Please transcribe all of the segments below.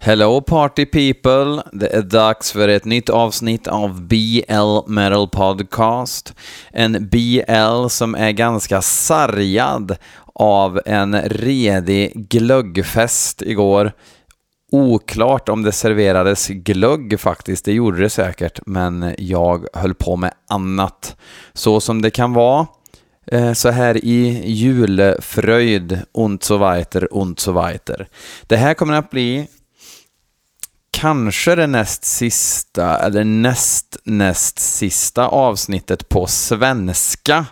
Hello party people! Det är dags för ett nytt avsnitt av BL Metal Podcast. En BL som är ganska sargad av en redig glöggfest igår. Oklart om det serverades glögg faktiskt, det gjorde det säkert, men jag höll på med annat. Så som det kan vara eh, så här i julfröjd, und so weiter, und so weiter. Det här kommer att bli kanske det näst sista, eller näst näst sista avsnittet på svenska.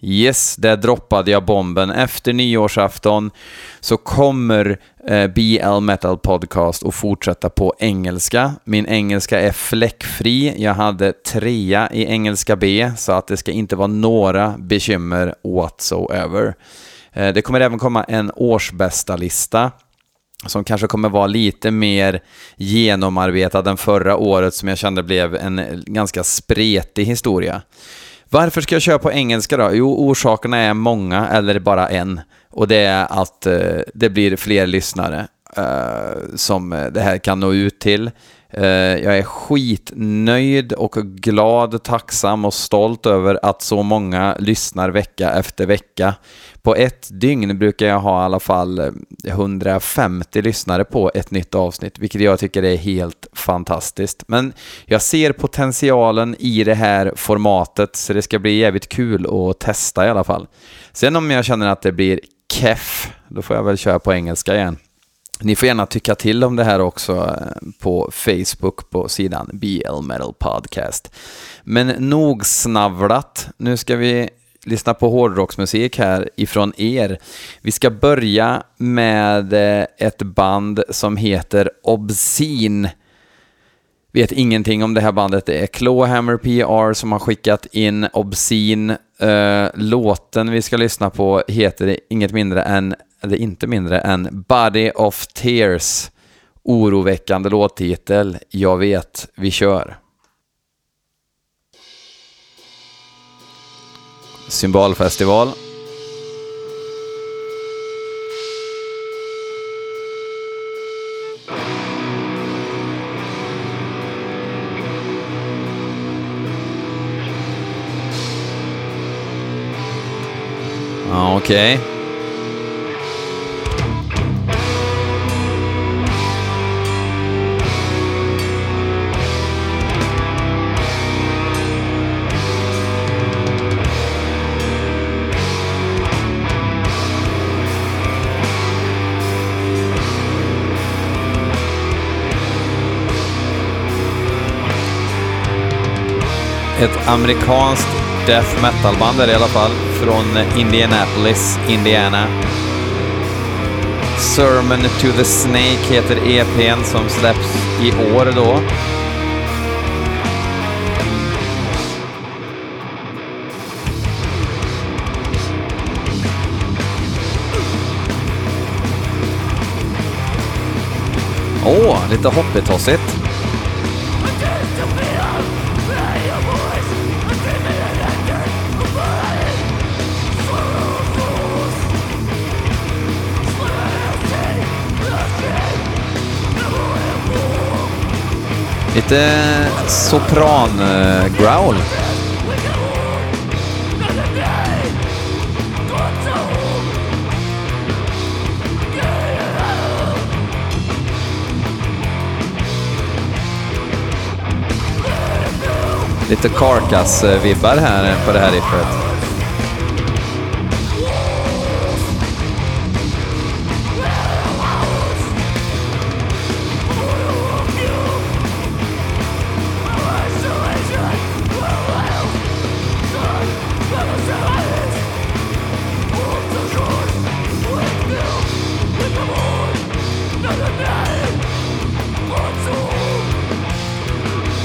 Yes, där droppade jag bomben. Efter nyårsafton så kommer eh, BL Metal Podcast att fortsätta på engelska. Min engelska är fläckfri. Jag hade trea i engelska B, så att det ska inte vara några bekymmer whatsoever. Eh, det kommer även komma en årsbästa lista som kanske kommer vara lite mer genomarbetad än förra året som jag kände blev en ganska spretig historia. Varför ska jag köra på engelska då? Jo, orsakerna är många, eller bara en. Och det är att eh, det blir fler lyssnare eh, som det här kan nå ut till. Eh, jag är skitnöjd och glad, tacksam och stolt över att så många lyssnar vecka efter vecka. På ett dygn brukar jag ha i alla fall eh, 150 lyssnare på ett nytt avsnitt, vilket jag tycker är helt fantastiskt. Men jag ser potentialen i det här formatet, så det ska bli jävligt kul att testa i alla fall. Sen om jag känner att det blir keff, då får jag väl köra på engelska igen. Ni får gärna tycka till om det här också eh, på Facebook på sidan BL Metal Podcast. Men nog snavlat. Nu ska vi lyssna på hårdrocksmusik här ifrån er. Vi ska börja med eh, ett band som heter Obscene. Vet ingenting om det här bandet. Det är Clawhammer PR som har skickat in Obscene. Eh, låten vi ska lyssna på heter inget mindre än eller inte mindre än Body of Tears. Oroväckande låttitel. Jag vet, vi kör. Symbolfestival. Okej. Okay. Ett amerikanskt death metal-band är det i alla fall, från Indianapolis, Indiana. Sermon to the Snake heter EPn som släpps i år då. Åh, oh, lite hoppetossigt. Lite sopran-growl. Eh, Lite Carcass-vibbar här på det här riffet.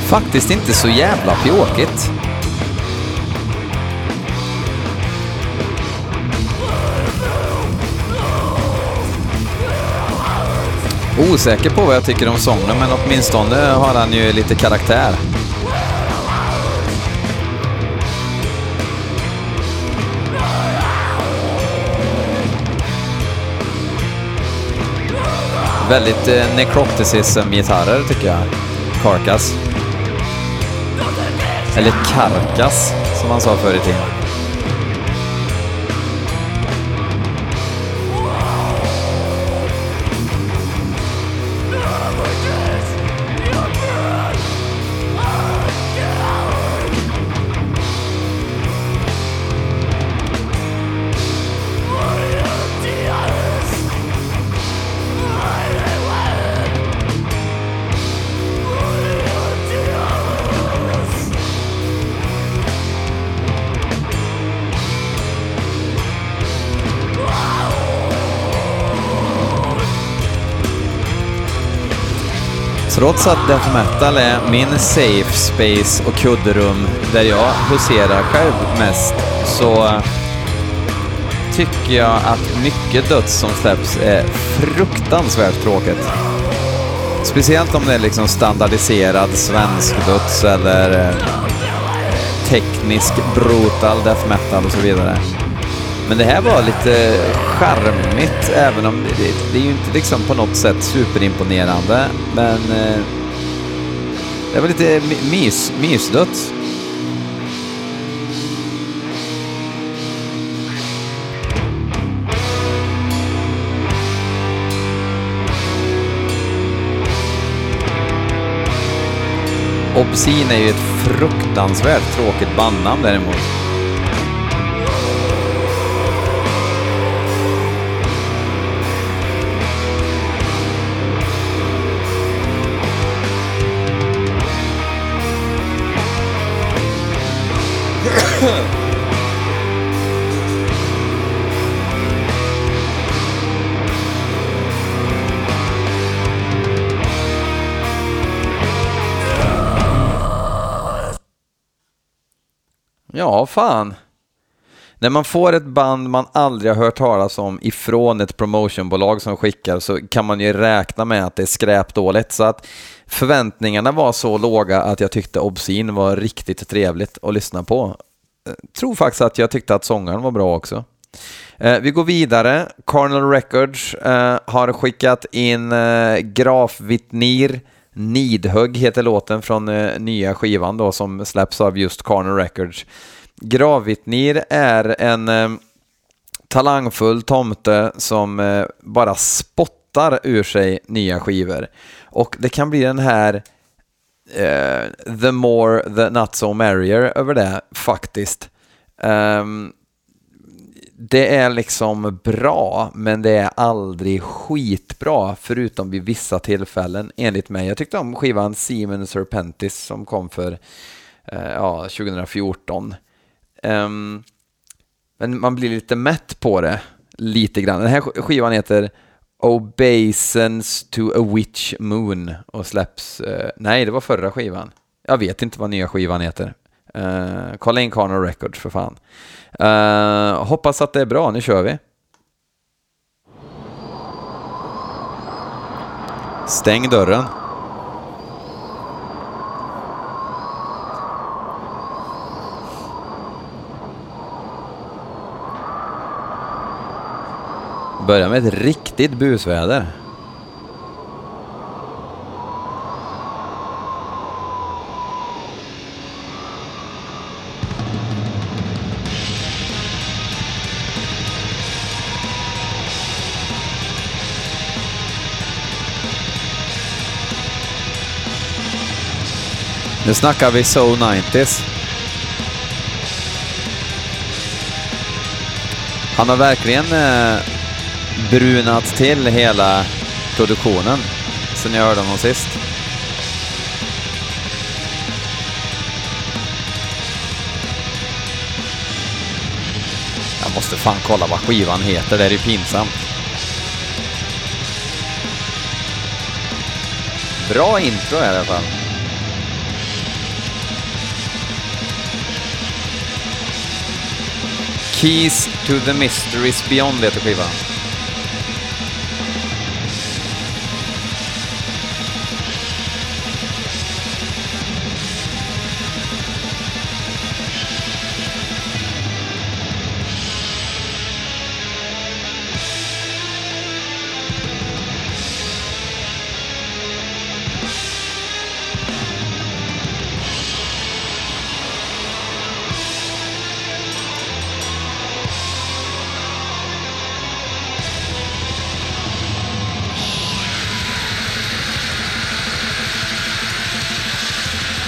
Faktiskt inte så jävla pjåkigt. Osäker på vad jag tycker om sången, men åtminstone har han ju lite karaktär. Väldigt eh, necroticism-gitarrer tycker jag. Carcass. Eller Karkas, som man sa förr i tiden. Trots att death metal är min safe space och kudderum där jag huserar själv mest så tycker jag att mycket döds som släpps är fruktansvärt tråkigt. Speciellt om det är liksom standardiserad svensk döds eller eh, teknisk brutal death metal och så vidare. Men det här var lite charmigt, även om det, det, det är ju inte liksom på något sätt superimponerande. Men eh, det var lite mys, mysdött. Obscene är ju ett fruktansvärt tråkigt bandnamn däremot. Ja, fan. När man får ett band man aldrig har hört talas om ifrån ett promotionbolag som skickar så kan man ju räkna med att det är skräpdåligt. Så att förväntningarna var så låga att jag tyckte Obscene var riktigt trevligt att lyssna på. Jag tror faktiskt att jag tyckte att sångaren var bra också. Eh, vi går vidare. Carnal Records eh, har skickat in Graf Vittnir Nidhugg heter låten från eh, nya skivan då som släpps av just Carner Records. Gravitnir är en eh, talangfull tomte som eh, bara spottar ur sig nya skivor. Och det kan bli den här eh, the more the not so merrier över det faktiskt. Um, det är liksom bra, men det är aldrig skitbra, förutom vid vissa tillfällen, enligt mig. Jag tyckte om skivan Siemens Serpentis som kom för eh, ja, 2014. Um, ehm, men man blir lite mätt på det, lite grann. Den här skivan heter Obeisance to a Witch Moon och släpps... Eh, nej, det var förra skivan. Jag vet inte vad nya skivan heter. Uh, kolla in Carnal Records för fan. Uh, hoppas att det är bra, nu kör vi. Stäng dörren. Börja med ett riktigt busväder. Nu snackar vi So 90s. Han har verkligen eh, brunat till hela produktionen sen jag hörde honom sist. Jag måste fan kolla vad skivan heter, det är ju pinsamt. Bra intro i alla fall. Keys to the Mysteries Beyond heter skivan.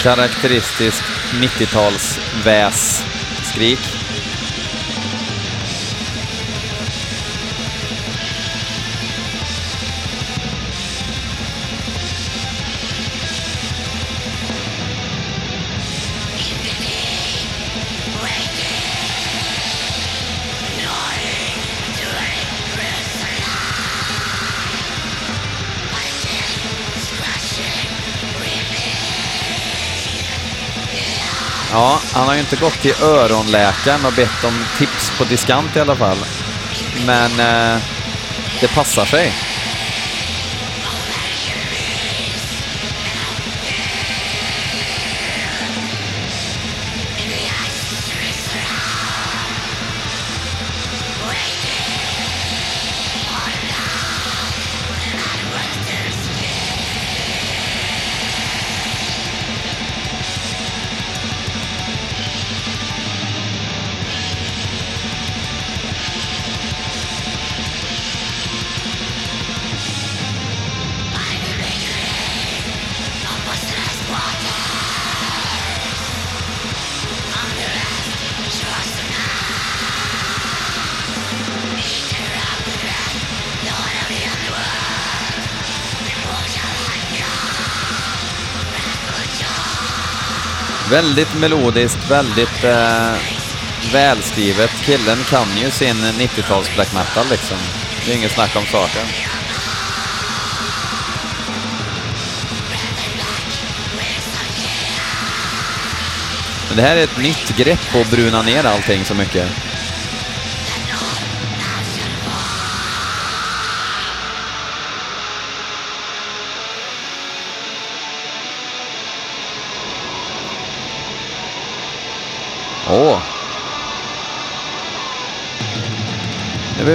Karaktäristiskt 90-tals väs-skrik. Ja, han har ju inte gått till öronläkaren och bett om tips på diskant i alla fall. Men eh, det passar sig. Väldigt melodiskt, väldigt eh, välskrivet. Killen kan ju sin 90-tals black metal liksom. Det är inget snack om saken. Men det här är ett nytt grepp att bruna ner allting så mycket.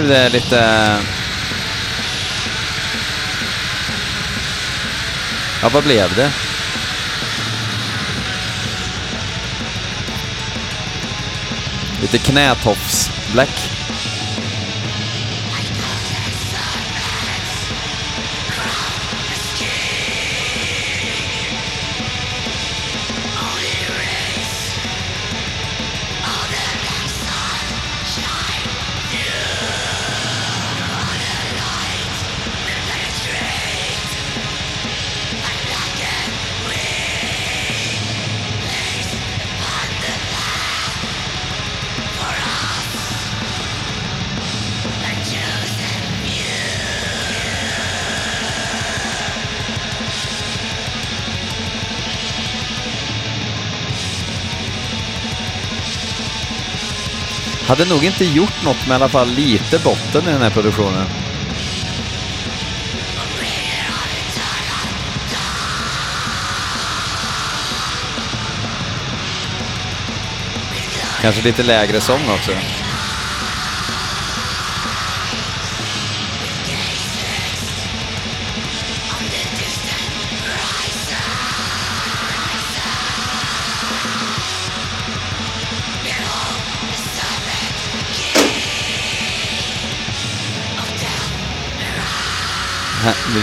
Blev det lite... Ja, vad blev det? Lite knätofs-black. Hade nog inte gjort något med i alla fall lite botten i den här produktionen. Kanske lite lägre sång också.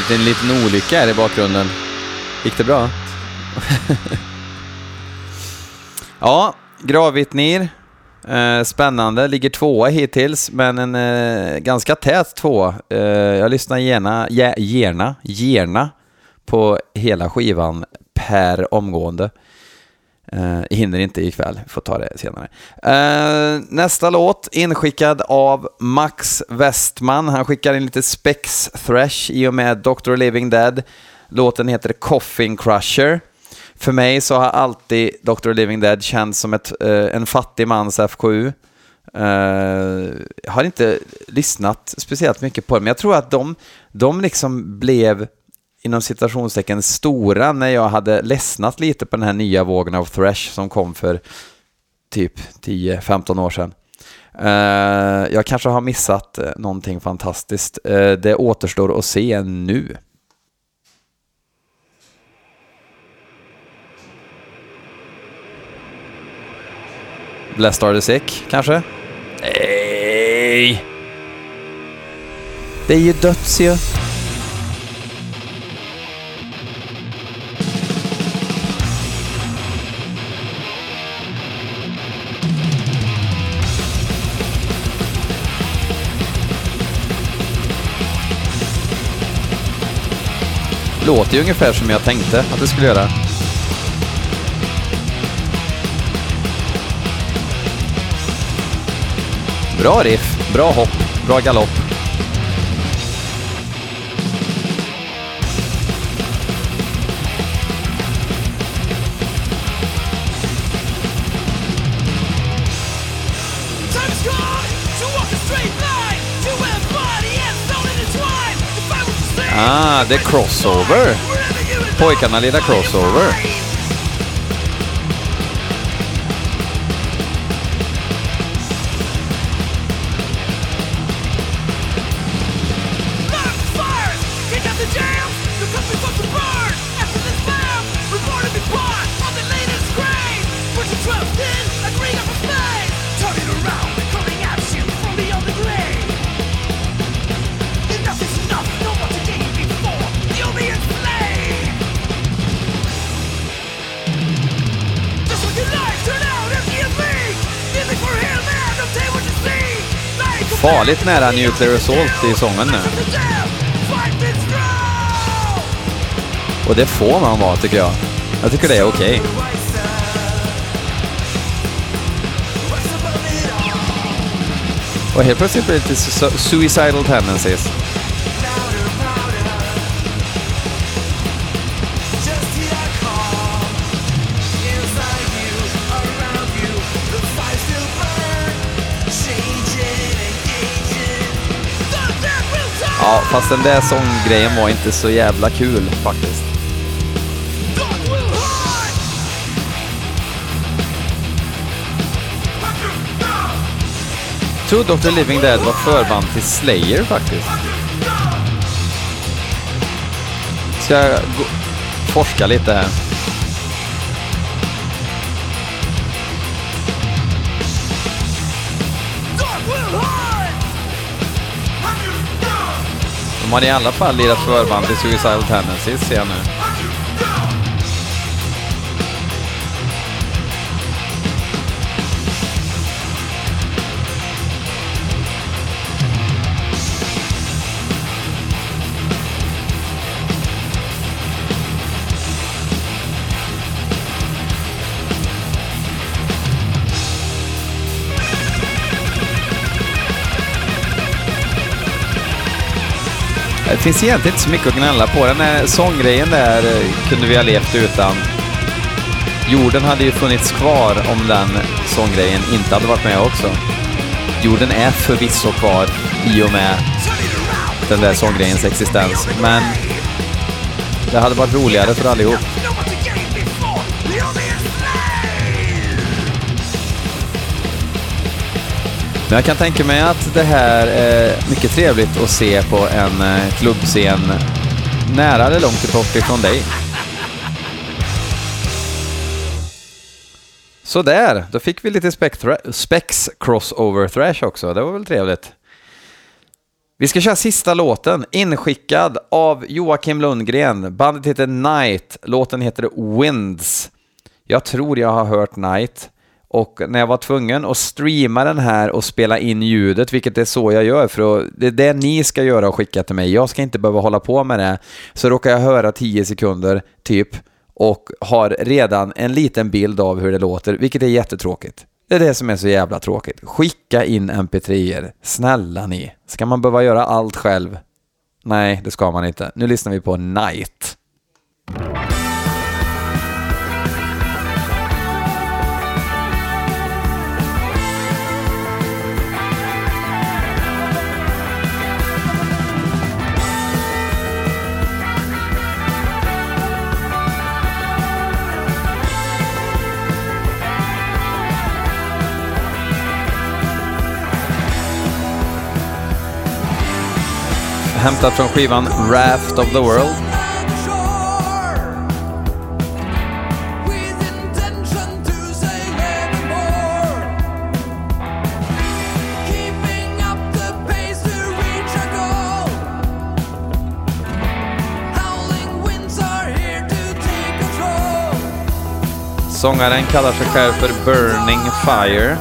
Det är en liten olycka här i bakgrunden. Gick det bra? ja, Gravvittnir. Eh, spännande, ligger tvåa hittills, men en eh, ganska tät tvåa. Eh, jag lyssnar gärna, gärna, gärna på hela skivan per omgående. Uh, hinner inte ikväll, får ta det senare. Uh, nästa låt inskickad av Max Westman. Han skickar in lite Spex Thrash i och med Dr. Living Dead. Låten heter Coffin Crusher. För mig så har alltid Dr. Living Dead känts som ett, uh, en fattig mans FKU. Jag har inte lyssnat speciellt mycket på det, men jag tror att de, de liksom blev inom citationstecken stora när jag hade ledsnat lite på den här nya vågen av thrash som kom för typ 10-15 år sedan. Uh, jag kanske har missat eh, någonting fantastiskt. Uh, det återstår att se nu. Blessed are the sick, kanske? Nej! Det är ju döds ju. Låter ju ungefär som jag tänkte att det skulle göra. Bra riff, bra hopp, bra galopp. Ah, det är crossover. Pojkarna lirar crossover. Farligt nära Nuclear Assault i sången nu. Och det får man vara tycker jag. Jag tycker det är okej. Och helt plötsligt blir det lite su- suicidal tendencies. Ja, fast den där sånggrejen var inte så jävla kul faktiskt. Trodde Dr. Living Dead var förband till Slayer faktiskt. Ska jag gå, forska lite här. De har i alla fall lirat förband till Suicidal Tendencies ser jag nu. Finns egentligen inte så mycket att gnälla på. Den här sånggrejen där kunde vi ha levt utan. Jorden hade ju funnits kvar om den sånggrejen inte hade varit med också. Jorden är förvisso kvar i och med den där sånggrejens existens, men det hade varit roligare för allihop. Men jag kan tänka mig att det här är mycket trevligt att se på en eh, klubbscen nära eller långt bort ifrån dig. Så där, då fick vi lite spex-crossover-thrash också. Det var väl trevligt. Vi ska köra sista låten, inskickad av Joakim Lundgren. Bandet heter Night, låten heter Winds. Jag tror jag har hört Night. Och när jag var tvungen att streama den här och spela in ljudet, vilket är så jag gör, för att, det är det ni ska göra och skicka till mig. Jag ska inte behöva hålla på med det. Så råkar jag höra 10 sekunder, typ, och har redan en liten bild av hur det låter, vilket är jättetråkigt. Det är det som är så jävla tråkigt. Skicka in mp3er. Snälla ni. Ska man behöva göra allt själv? Nej, det ska man inte. Nu lyssnar vi på Night. Hämtat från skivan Raft of the World. Sångaren kallar sig själv för Burning Fire.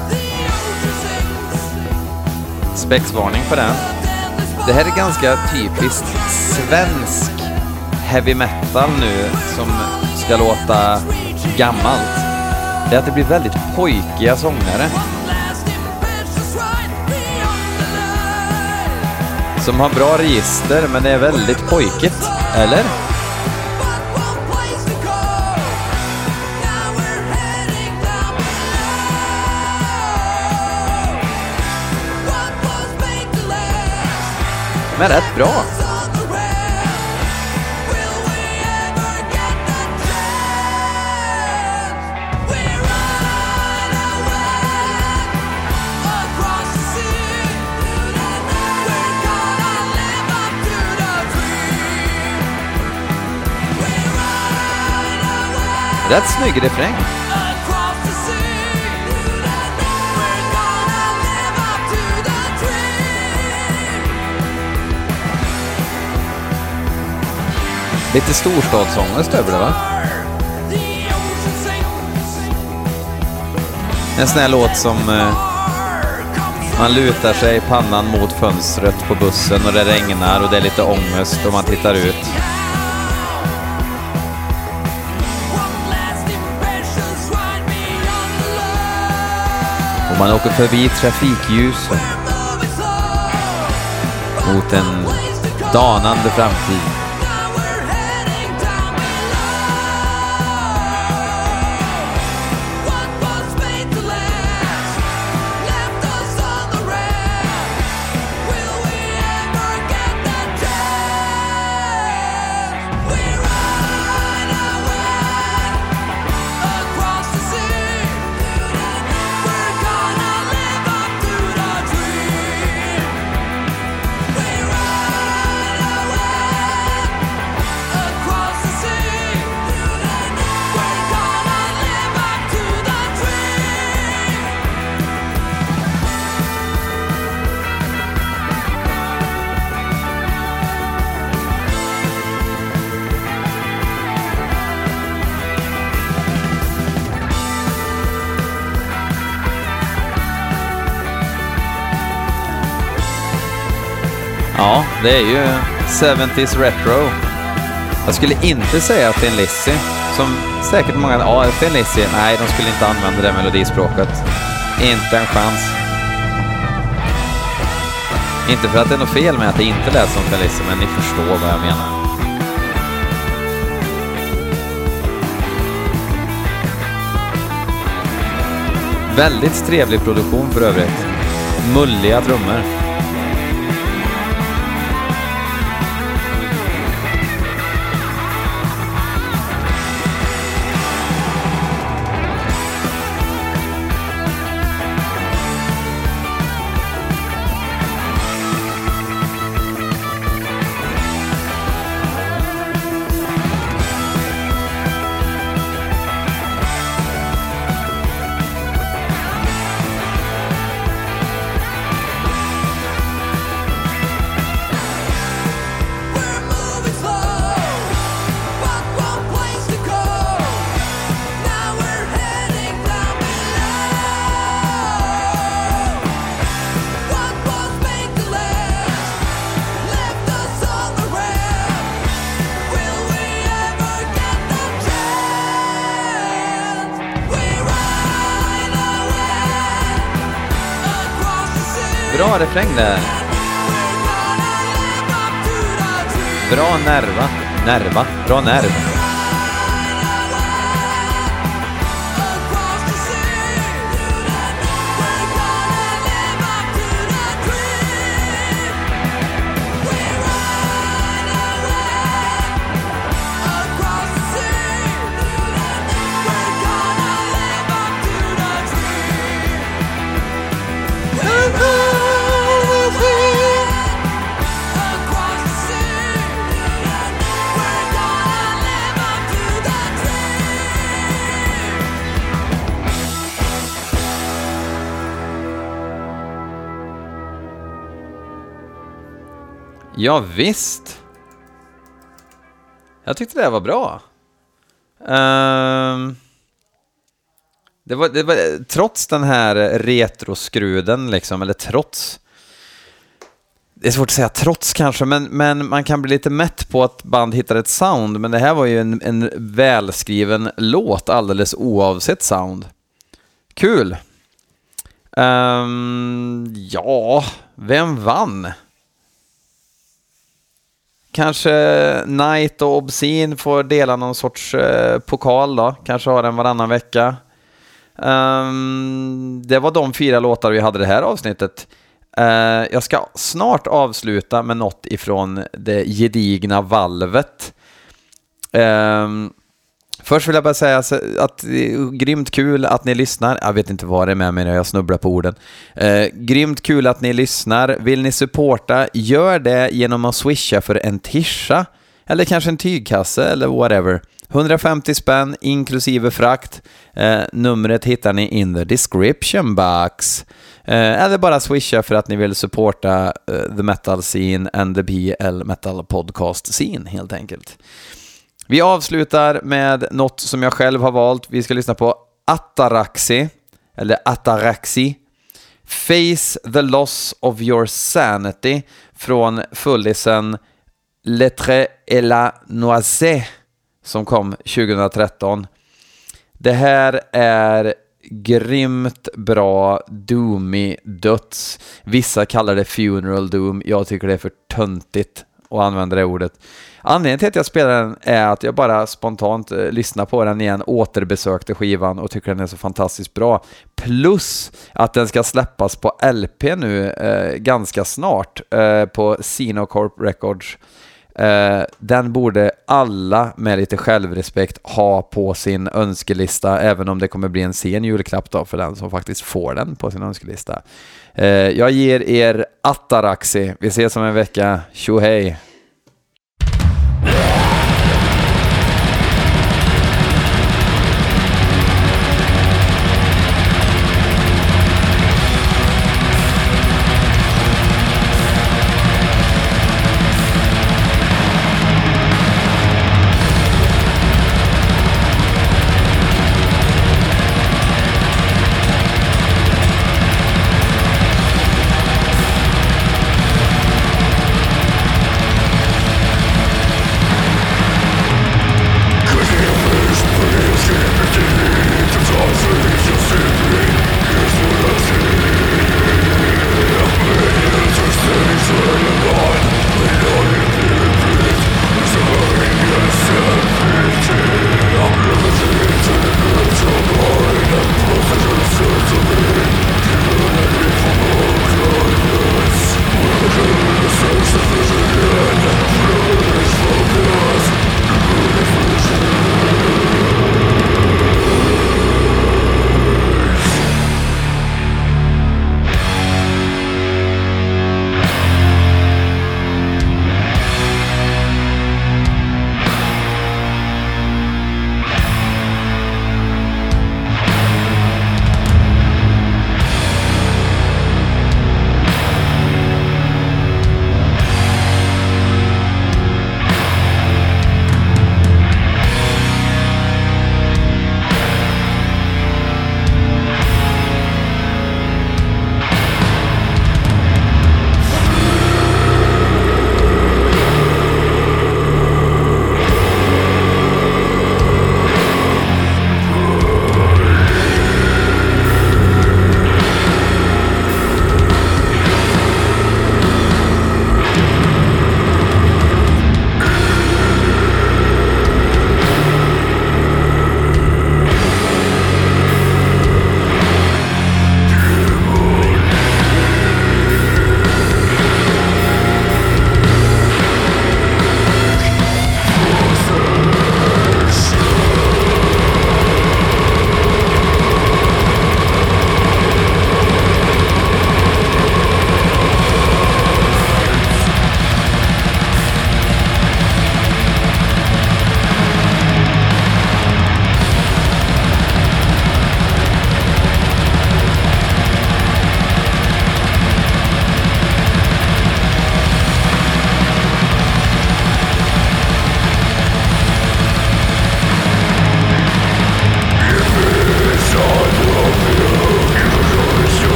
Spexvarning på den. Det här är ganska typiskt svensk heavy metal nu som ska låta gammalt, det är att det blir väldigt pojkiga sångare som har bra register, men det är väldigt pojkigt. Eller? Men rätt bra. Rätt snygg refräng. Lite storstadsångest över det va? En sån här låt som eh, man lutar sig pannan mot fönstret på bussen och det regnar och det är lite ångest och man tittar ut. Och man åker förbi trafikljusen mot en danande framtid. Det är ju 70s retro. Jag skulle inte säga Thin Lizzy, som säkert många... Ja, Thin Lizzy. Nej, de skulle inte använda det melodispråket. Inte en chans. Inte för att det är något fel med att det inte lät som Thin Lizzy, men ni förstår vad jag menar. Väldigt trevlig produktion för övrigt. Mulliga trummor. Bra refräng där. Bra nerva. Nerva? Bra nerv. Ja, visst. Jag tyckte det var bra. Um, det var, det var, trots den här retroskruden, liksom, eller trots... det är svårt att säga trots kanske, men, men man kan bli lite mätt på att band hittar ett sound. Men det här var ju en, en välskriven låt alldeles oavsett sound. Kul! Um, ja, vem vann? Kanske Knight och Obscene får dela någon sorts eh, pokal då. Kanske har den varannan vecka. Um, det var de fyra låtar vi hade det här avsnittet. Uh, jag ska snart avsluta med något ifrån det gedigna valvet. Um, Först vill jag bara säga att det är grymt kul att ni lyssnar. Jag vet inte vad det är med mig när jag snubblar på orden. Eh, grymt kul att ni lyssnar. Vill ni supporta, gör det genom att swisha för en tischa. Eller kanske en tygkasse eller whatever. 150 spänn inklusive frakt. Eh, numret hittar ni in the description box. Eh, eller bara swisha för att ni vill supporta eh, the metal scene and the BL metal podcast scene helt enkelt. Vi avslutar med något som jag själv har valt. Vi ska lyssna på Ataraxi, eller Ataraxi. Face the loss of your sanity från fullisen Lettre et la noisette som kom 2013. Det här är grymt bra doomy döds. Vissa kallar det funeral doom. Jag tycker det är för töntigt och använda det ordet. Anledningen till att jag spelar den är att jag bara spontant eh, lyssnar på den igen, återbesökte skivan och tycker den är så fantastiskt bra. Plus att den ska släppas på LP nu eh, ganska snart eh, på Sinocorp Records. Eh, den borde alla med lite självrespekt ha på sin önskelista, även om det kommer bli en sen julklapp då för den som faktiskt får den på sin önskelista. Eh, jag ger er Ataraxi. Vi ses om en vecka. tjohej!